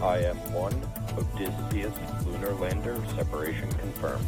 IM-1, Odysseus lunar lander separation confirmed.